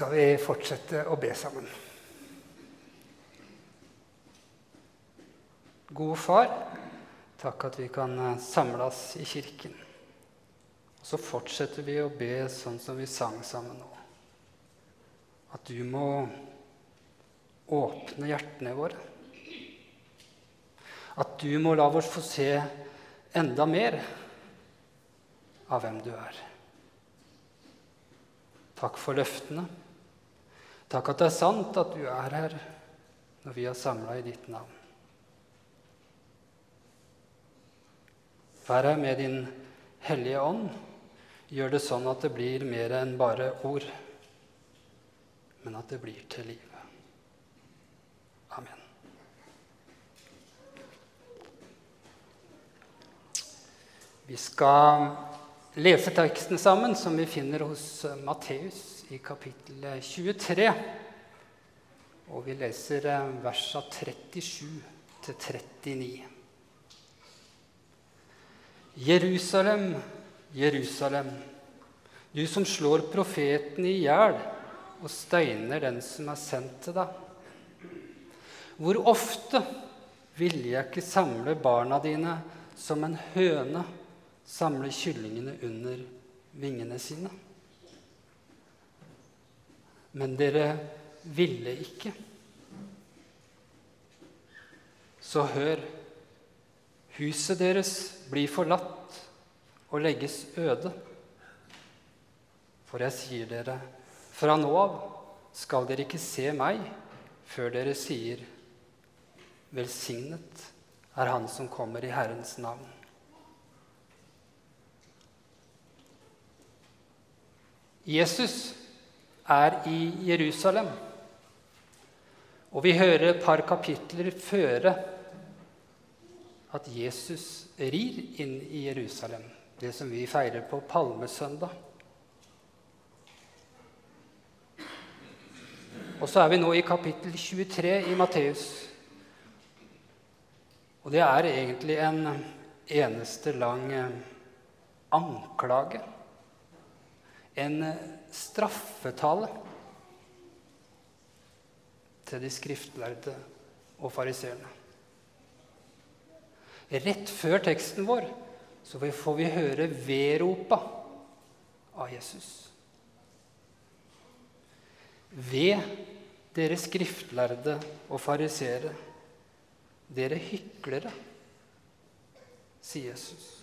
skal vi fortsette å be sammen. Gode Far, takk at vi kan eh, samles i kirken. Og så fortsetter vi å be sånn som vi sang sammen nå. At du må åpne hjertene våre. At du må la oss få se enda mer av hvem du er. Takk for løftene. Takk at det er sant at du er her når vi er samla i ditt navn. Vær her med din Hellige Ånd. Gjør det sånn at det blir mer enn bare ord, men at det blir til livet. Amen. Vi skal lese teksten sammen, som vi finner hos Matteus i kapittel 23. Og vi leser eh, versa 37 til 39. Jerusalem, Jerusalem, du som slår profeten i hjel og steiner den som er sendt til deg. Hvor ofte ville jeg ikke samle barna dine som en høne samler kyllingene under vingene sine. Men dere ville ikke. Så hør, huset deres blir forlatt og legges øde. For jeg sier dere, fra nå av skal dere ikke se meg før dere sier, velsignet er Han som kommer i Herrens navn. Jesus er i Jerusalem. Og vi hører et par kapitler føre at Jesus rir inn i Jerusalem, det som vi feirer på palmesøndag. Og så er vi nå i kapittel 23 i Matteus. Og det er egentlig en eneste lang eh, anklage en eh, straffetale til de skriftlærde og fariseerne. Rett før teksten vår så får vi høre vedropa av Jesus. Ved dere skriftlærde og fariseere, dere hyklere, sier Jesus.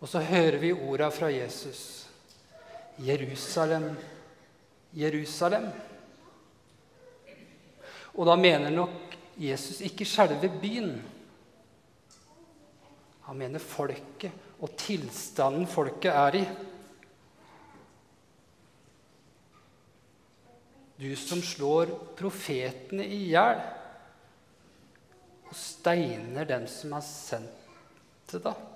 Og så hører vi orda fra Jesus. Jerusalem, Jerusalem. Og da mener nok Jesus ikke selve byen. Han mener folket og tilstanden folket er i. Du som slår profetene i hjel og steiner dem som har sendt til deg.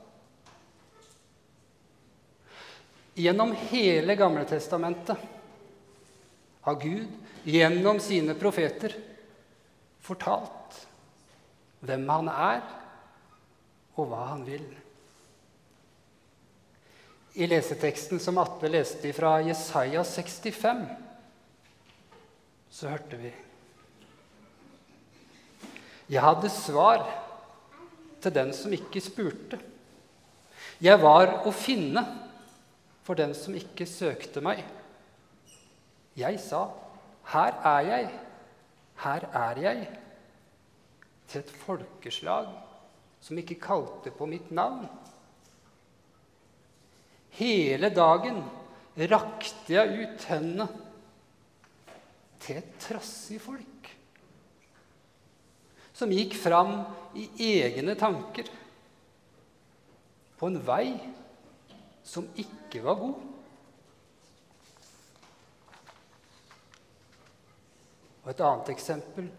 Gjennom hele Gamle Testamentet har Gud gjennom sine profeter fortalt hvem han er, og hva han vil. I leseteksten som Atle leste fra Jesaja 65, så hørte vi Jeg hadde svar til den som ikke spurte. Jeg var å finne for den som ikke søkte meg. Jeg sa, 'Her er jeg, her er jeg', til et folkeslag som ikke kalte på mitt navn. Hele dagen rakte jeg ut hendene til et trassig folk som gikk fram i egne tanker på en vei som ikke var god. Og Et annet eksempel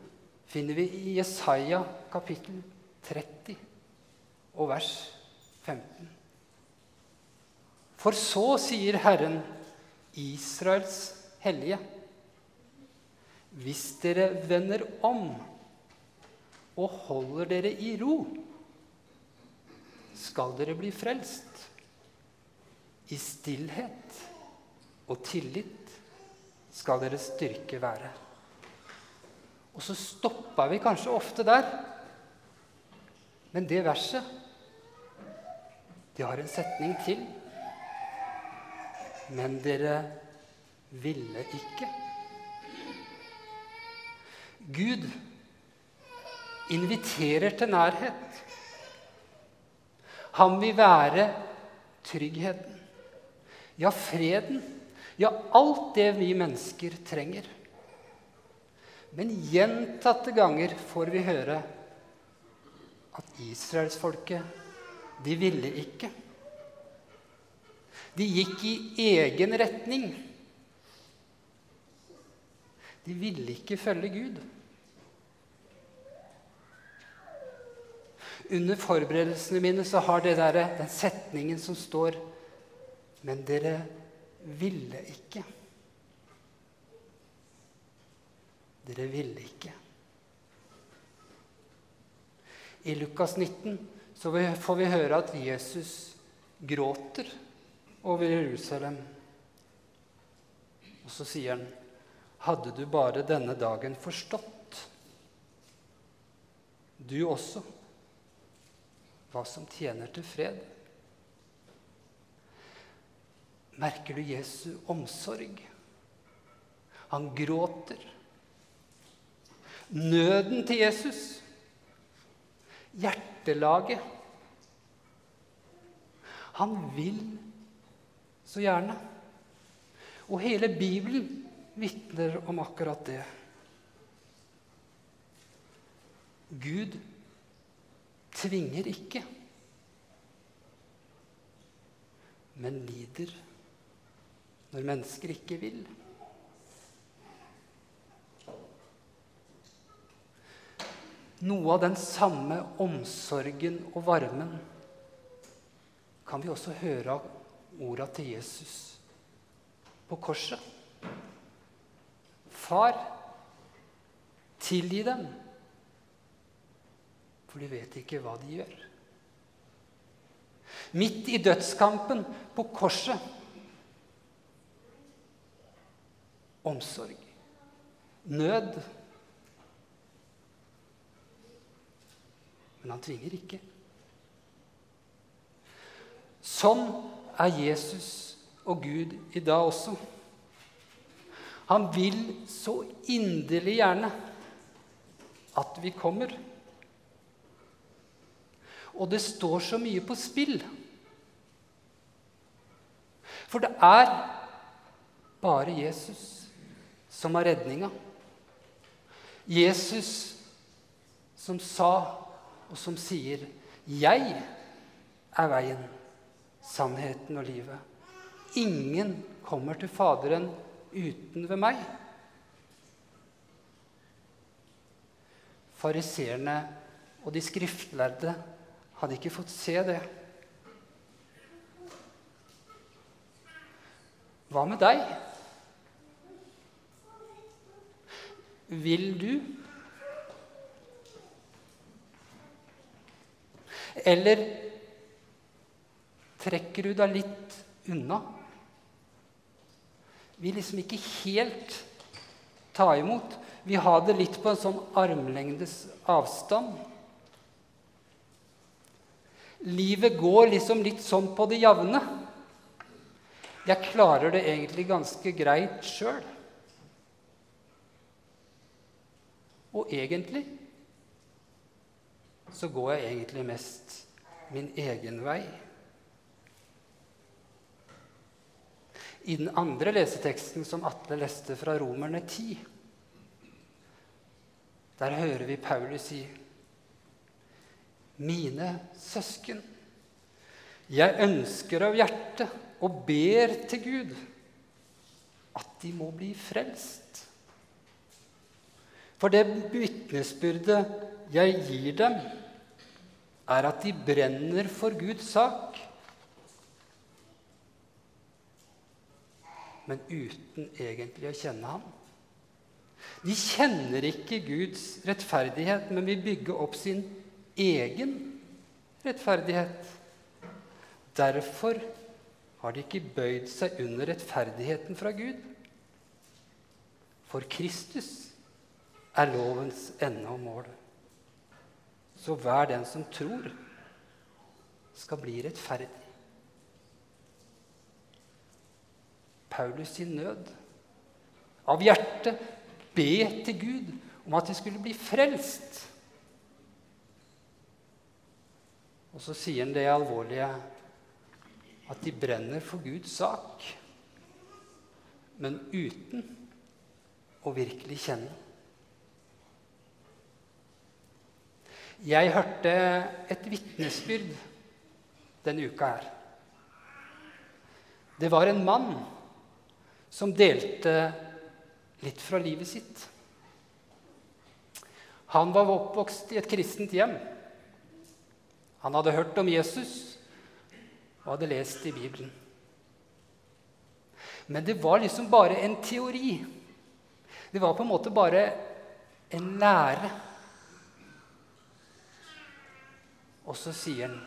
finner vi i Jesaja kapittel 30 og vers 15. For så sier Herren, Israels hellige, hvis dere vender om og holder dere i ro, skal dere bli frelst. I stillhet og tillit skal deres styrke være. Og så stoppa vi kanskje ofte der. Men det verset, det har en setning til. Men dere ville ikke. Gud inviterer til nærhet. Han vil være tryggheten, ja, freden, ja, alt det vi mennesker trenger. Men gjentatte ganger får vi høre at israelsfolket, de ville ikke. De gikk i egen retning. De ville ikke følge Gud. Under forberedelsene mine så har det der, den setningen som står Men dere ville ikke. Dere ville ikke. I Lukas 19 så får vi høre at Jesus gråter over Jerusalem. Og så sier han, 'Hadde du bare denne dagen forstått, du også, hva som tjener til fred?' Merker du Jesu omsorg? Han gråter. Nøden til Jesus, hjertelaget Han vil så gjerne. Og hele Bibelen vitner om akkurat det. Gud tvinger ikke, men lider når mennesker ikke vil. Noe av den samme omsorgen og varmen kan vi også høre av orda til Jesus på korset. Far, tilgi dem, for de vet ikke hva de gjør. Midt i dødskampen på korset omsorg, nød. Men han tvinger ikke. Sånn er Jesus og Gud i dag også. Han vil så inderlig gjerne at vi kommer. Og det står så mye på spill. For det er bare Jesus som har redninga. Jesus som sa, og som sier, 'Jeg er veien' sannheten og livet. Ingen kommer til Faderen uten ved meg. Fariseerne og de skriftlærde hadde ikke fått se det. Hva med deg? Vil du? Eller trekker du deg litt unna. Vi liksom ikke helt ta imot. Vi har det litt på en sånn armlengdes avstand. Livet går liksom litt sånn på det jevne. Jeg klarer det egentlig ganske greit sjøl. Og egentlig så går jeg egentlig mest min egen vei. I den andre leseteksten som Atle leste fra Romerne 10, der hører vi Paulus si Mine søsken, jeg ønsker av hjertet og ber til Gud at de må bli frelst. For det vitnesbyrdet jeg gir dem, er at de brenner for Guds sak men uten egentlig å kjenne ham. De kjenner ikke Guds rettferdighet, men vil bygge opp sin egen rettferdighet. Derfor har de ikke bøyd seg under rettferdigheten fra Gud. For Kristus er lovens ende og mål. Så hver den som tror, skal bli rettferdig. Paulus sin nød. Av hjertet be til Gud om at de skulle bli frelst. Og så sier han det alvorlige at de brenner for Guds sak, men uten å virkelig kjenne. Jeg hørte et vitnesbyrd denne uka her. Det var en mann som delte litt fra livet sitt. Han var oppvokst i et kristent hjem. Han hadde hørt om Jesus og hadde lest i Bibelen. Men det var liksom bare en teori. Det var på en måte bare en lære. Og så sier han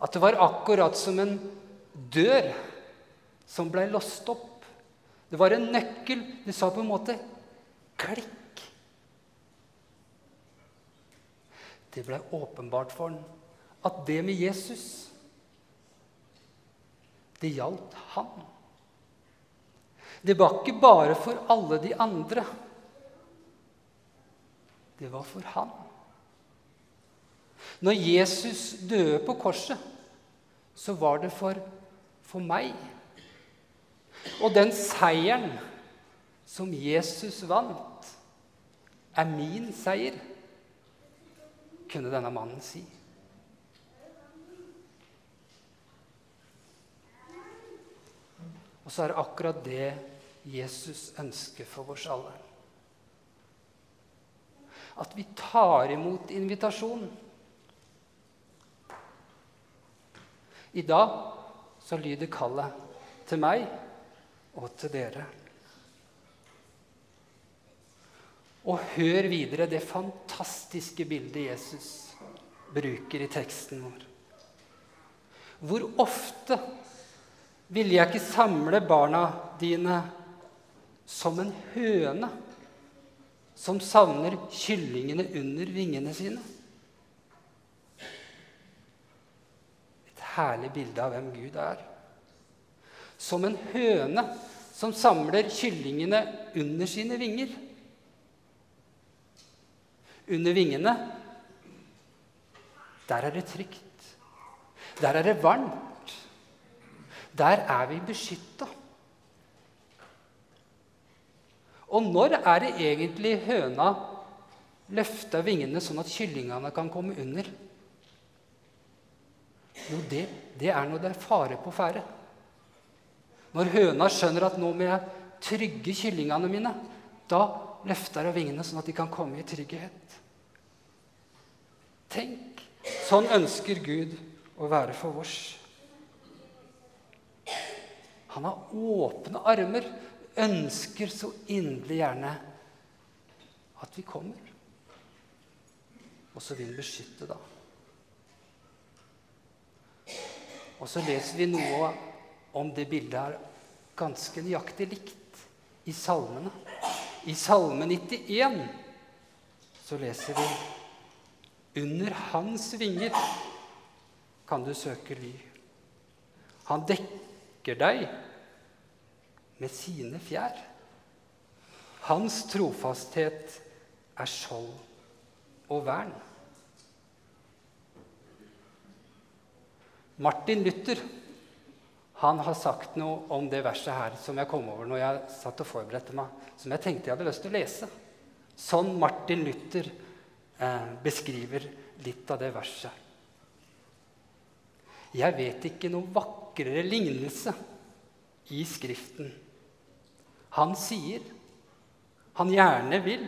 at det var akkurat som en dør som ble låst opp. Det var en nøkkel. Det sa på en måte klikk. Det ble åpenbart for han at det med Jesus, det gjaldt han. Det var ikke bare for alle de andre. Det var for han. Når Jesus døde på korset, så var det for, for meg. Og den seieren som Jesus vant, er min seier, kunne denne mannen si. Og så er det akkurat det Jesus ønsker for oss alle. At vi tar imot invitasjonen. I dag så lyder kallet til meg og til dere. Og hør videre det fantastiske bildet Jesus bruker i teksten vår. Hvor ofte ville jeg ikke samle barna dine som en høne som savner kyllingene under vingene sine? Herlig bilde av hvem Gud er som en høne som samler kyllingene under sine vinger. Under vingene, der er det trygt. Der er det varmt. Der er vi beskytta. Og når er det egentlig høna løfter vingene sånn at kyllingene kan komme under? Jo, det, det er når det er fare på ferde. Når høna skjønner at nå må jeg trygge kyllingene mine, da løfter hun vingene sånn at de kan komme i trygghet. Tenk! Sånn ønsker Gud å være for oss. Han har åpne armer, ønsker så inderlig gjerne at vi kommer. Og så vil han beskytte da. Og så leser vi noe om det bildet er ganske nøyaktig likt i salmene. I Salme 91 så leser vi Under hans vinger kan du søke ly. Han dekker deg med sine fjær. Hans trofasthet er skjold og vern. Martin Luther han har sagt noe om det verset her som jeg kom over når jeg satt og forberedte meg, som jeg tenkte jeg hadde lyst til å lese. Sånn Martin Luther eh, beskriver litt av det verset. Jeg vet ikke noe vakrere lignelse i Skriften. Han sier han gjerne vil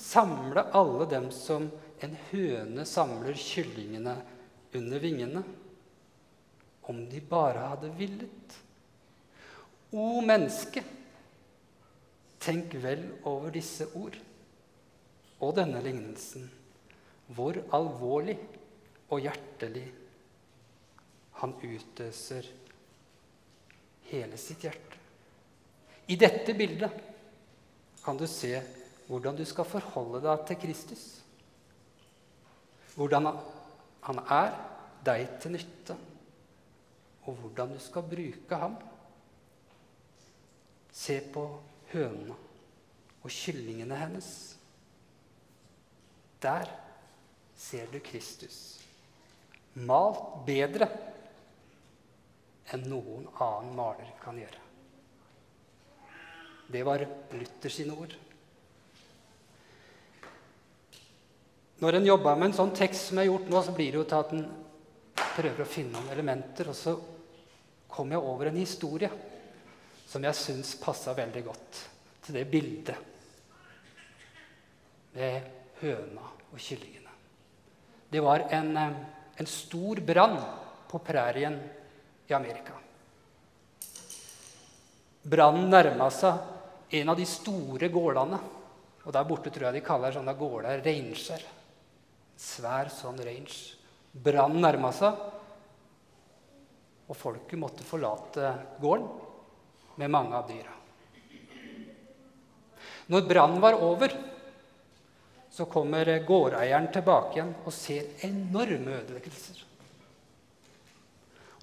samle alle dem som en høne samler kyllingene under vingene om de bare hadde villet. O menneske, tenk vel over disse ord og denne lignelsen. Hvor alvorlig og hjertelig Han utøser hele sitt hjerte. I dette bildet kan du se hvordan du skal forholde deg til Kristus. Hvordan han er deg til nytte, og hvordan du skal bruke ham. Se på hønene og kyllingene hennes. Der ser du Kristus, malt bedre enn noen annen maler kan gjøre. Det var Luther sine ord. Når en jobber med en sånn tekst som jeg har gjort nå, så blir det jo til at en prøver å finne noen elementer. Og så kom jeg over en historie som jeg syns passa veldig godt til det bildet med høna og kyllingene. Det var en, eh, en stor brann på prærien i Amerika. Brannen nærma seg en av de store gårdene. Og Der borte tror jeg de kaller sånne gårder ranger. Svær sånn range. Brannen nærma seg, og folket måtte forlate gården med mange av dyra. Når brannen var over, så kommer gårdeieren tilbake igjen og ser enorme ødeleggelser.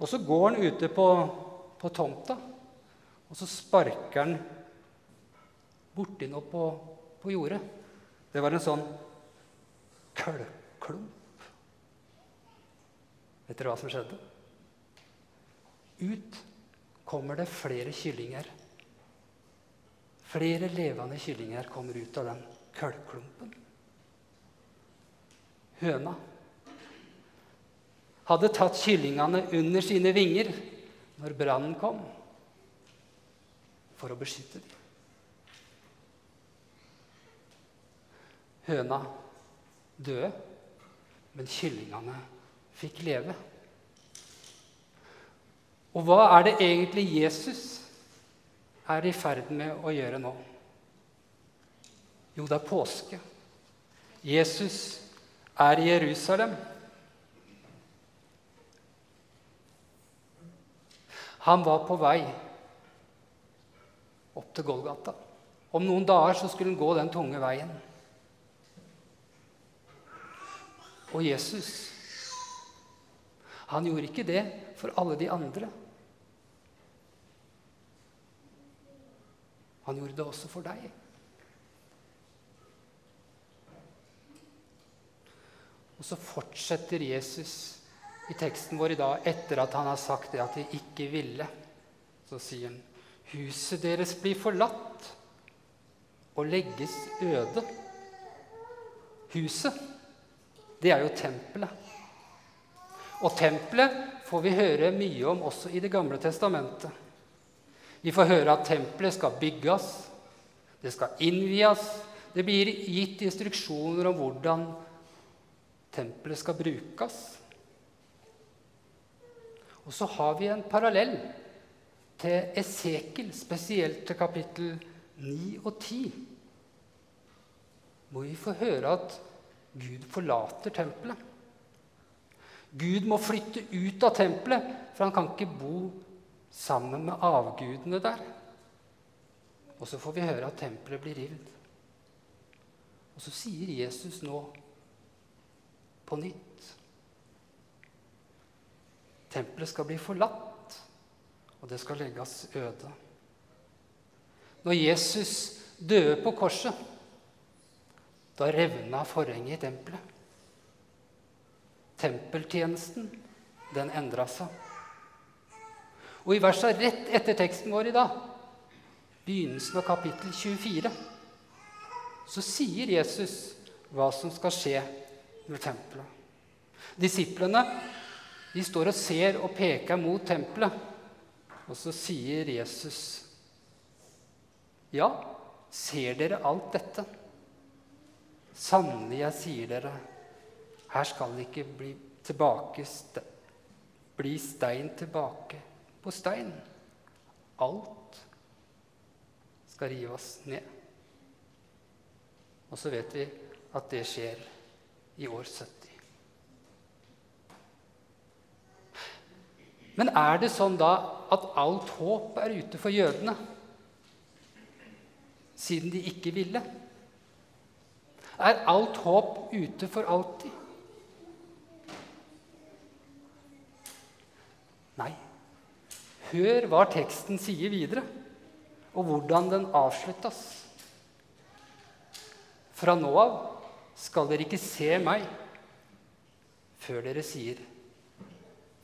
Og så går han ute på, på tomta, og så sparker han borti noe på, på jordet. Det var en sånn kullklump. Vet dere hva som skjedde? Ut kommer det flere kyllinger. Flere levende kyllinger kommer ut av den kullklumpen. Høna hadde tatt kyllingene under sine vinger når brannen kom, for å beskytte dem. Høna døde, men kyllingene fikk leve. Og hva er det egentlig Jesus er i ferd med å gjøre nå? Jo, det er påske. Jesus er i Jerusalem. Han var på vei opp til Golgata. Om noen dager så skulle han gå den tunge veien. Og Jesus, han gjorde ikke det for alle de andre. Han gjorde det også for deg. Og så fortsetter Jesus i teksten vår i dag, etter at han har sagt det at de ikke ville, så sier han Huset deres blir forlatt og legges øde. Huset, det er jo tempelet. Og tempelet får vi høre mye om også i Det gamle testamentet. Vi får høre at tempelet skal bygges, det skal innvies. Det blir gitt instruksjoner om hvordan tempelet skal brukes. Og så har vi en parallell til Esekel, spesielt til kapittel 9 og 10, hvor vi får høre at Gud forlater tempelet. Gud må flytte ut av tempelet, for han kan ikke bo sammen med avgudene der. Og så får vi høre at tempelet blir rivd. Og så sier Jesus nå på nytt Tempelet skal bli forlatt, og det skal legges øde. Når Jesus døde på korset, da revna forhenget i tempelet. Tempeltjenesten, den endra seg. Og i versa rett etter teksten vår i dag, begynnelsen av kapittel 24, så sier Jesus hva som skal skje med tempelet. Disiplene de står og ser og peker mot tempelet. Og så sier Jesus, 'Ja, ser dere alt dette?' Sannelig, jeg sier dere, her skal det ikke bli, tilbake, bli stein tilbake på stein. Alt skal rives ned. Og så vet vi at det skjer i år 70. Men er det sånn da at alt håp er ute for jødene, siden de ikke ville? Er alt håp ute for alltid? Nei. Hør hva teksten sier videre, og hvordan den avsluttes. Fra nå av skal dere ikke se meg før dere sier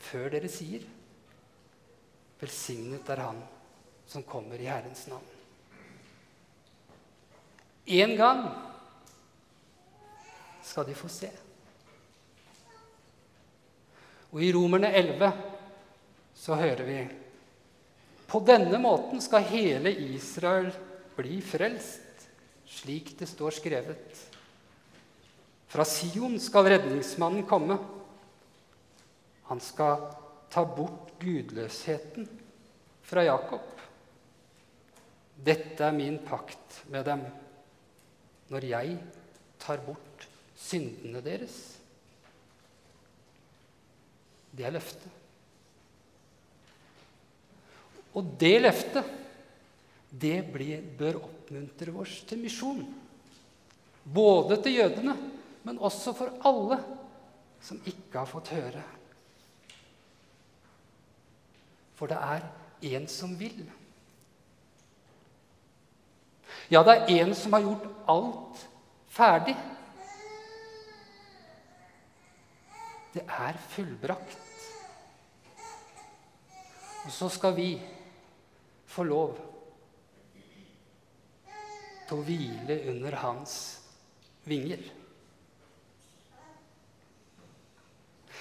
Før dere sier Velsignet er Han som kommer i Herrens navn. En gang skal de få se. Og i Romerne 11 så hører vi På denne måten skal hele Israel bli frelst, slik det står skrevet. Fra Sion skal redningsmannen komme. Han skal ta bort gudløsheten fra Jakob. Dette er min pakt med dem når jeg tar bort syndene deres. Det er løftet. Og det løftet, det blir, bør oppmuntre oss til misjon. Både til jødene, men også for alle som ikke har fått høre. For det er en som vil. Ja, det er en som har gjort alt ferdig. Det er fullbrakt. Og så skal vi få lov til å hvile under hans vinger.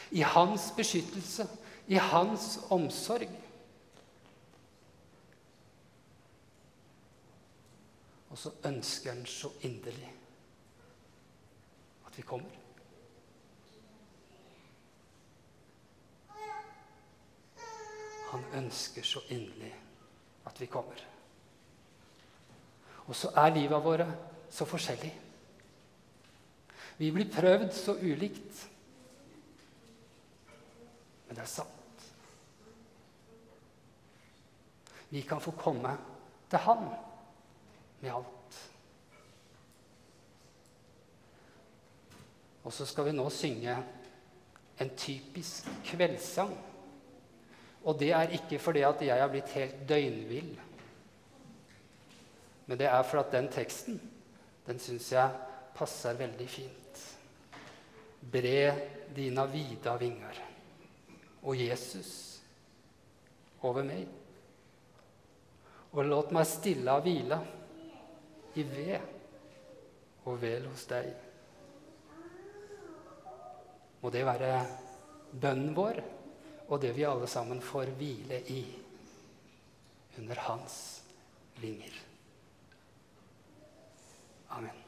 I hans beskyttelse, i hans omsorg. Og så ønsker han så inderlig at vi kommer. Han ønsker så inderlig at vi kommer. Og så er livet våre så forskjellig. Vi blir prøvd så ulikt. Men det er sant. Vi kan få komme til Han med alt. Og så skal vi nå synge en typisk kveldssang. Og det er ikke fordi at jeg har blitt helt døgnvill. Men det er for at den teksten, den syns jeg passer veldig fint. Bre dina vida vinger og Jesus over meg. Og låt meg stille og hvile i ved og vel hos deg. Må det være bønnen vår og det vi alle sammen får hvile i under hans vinger. Amen.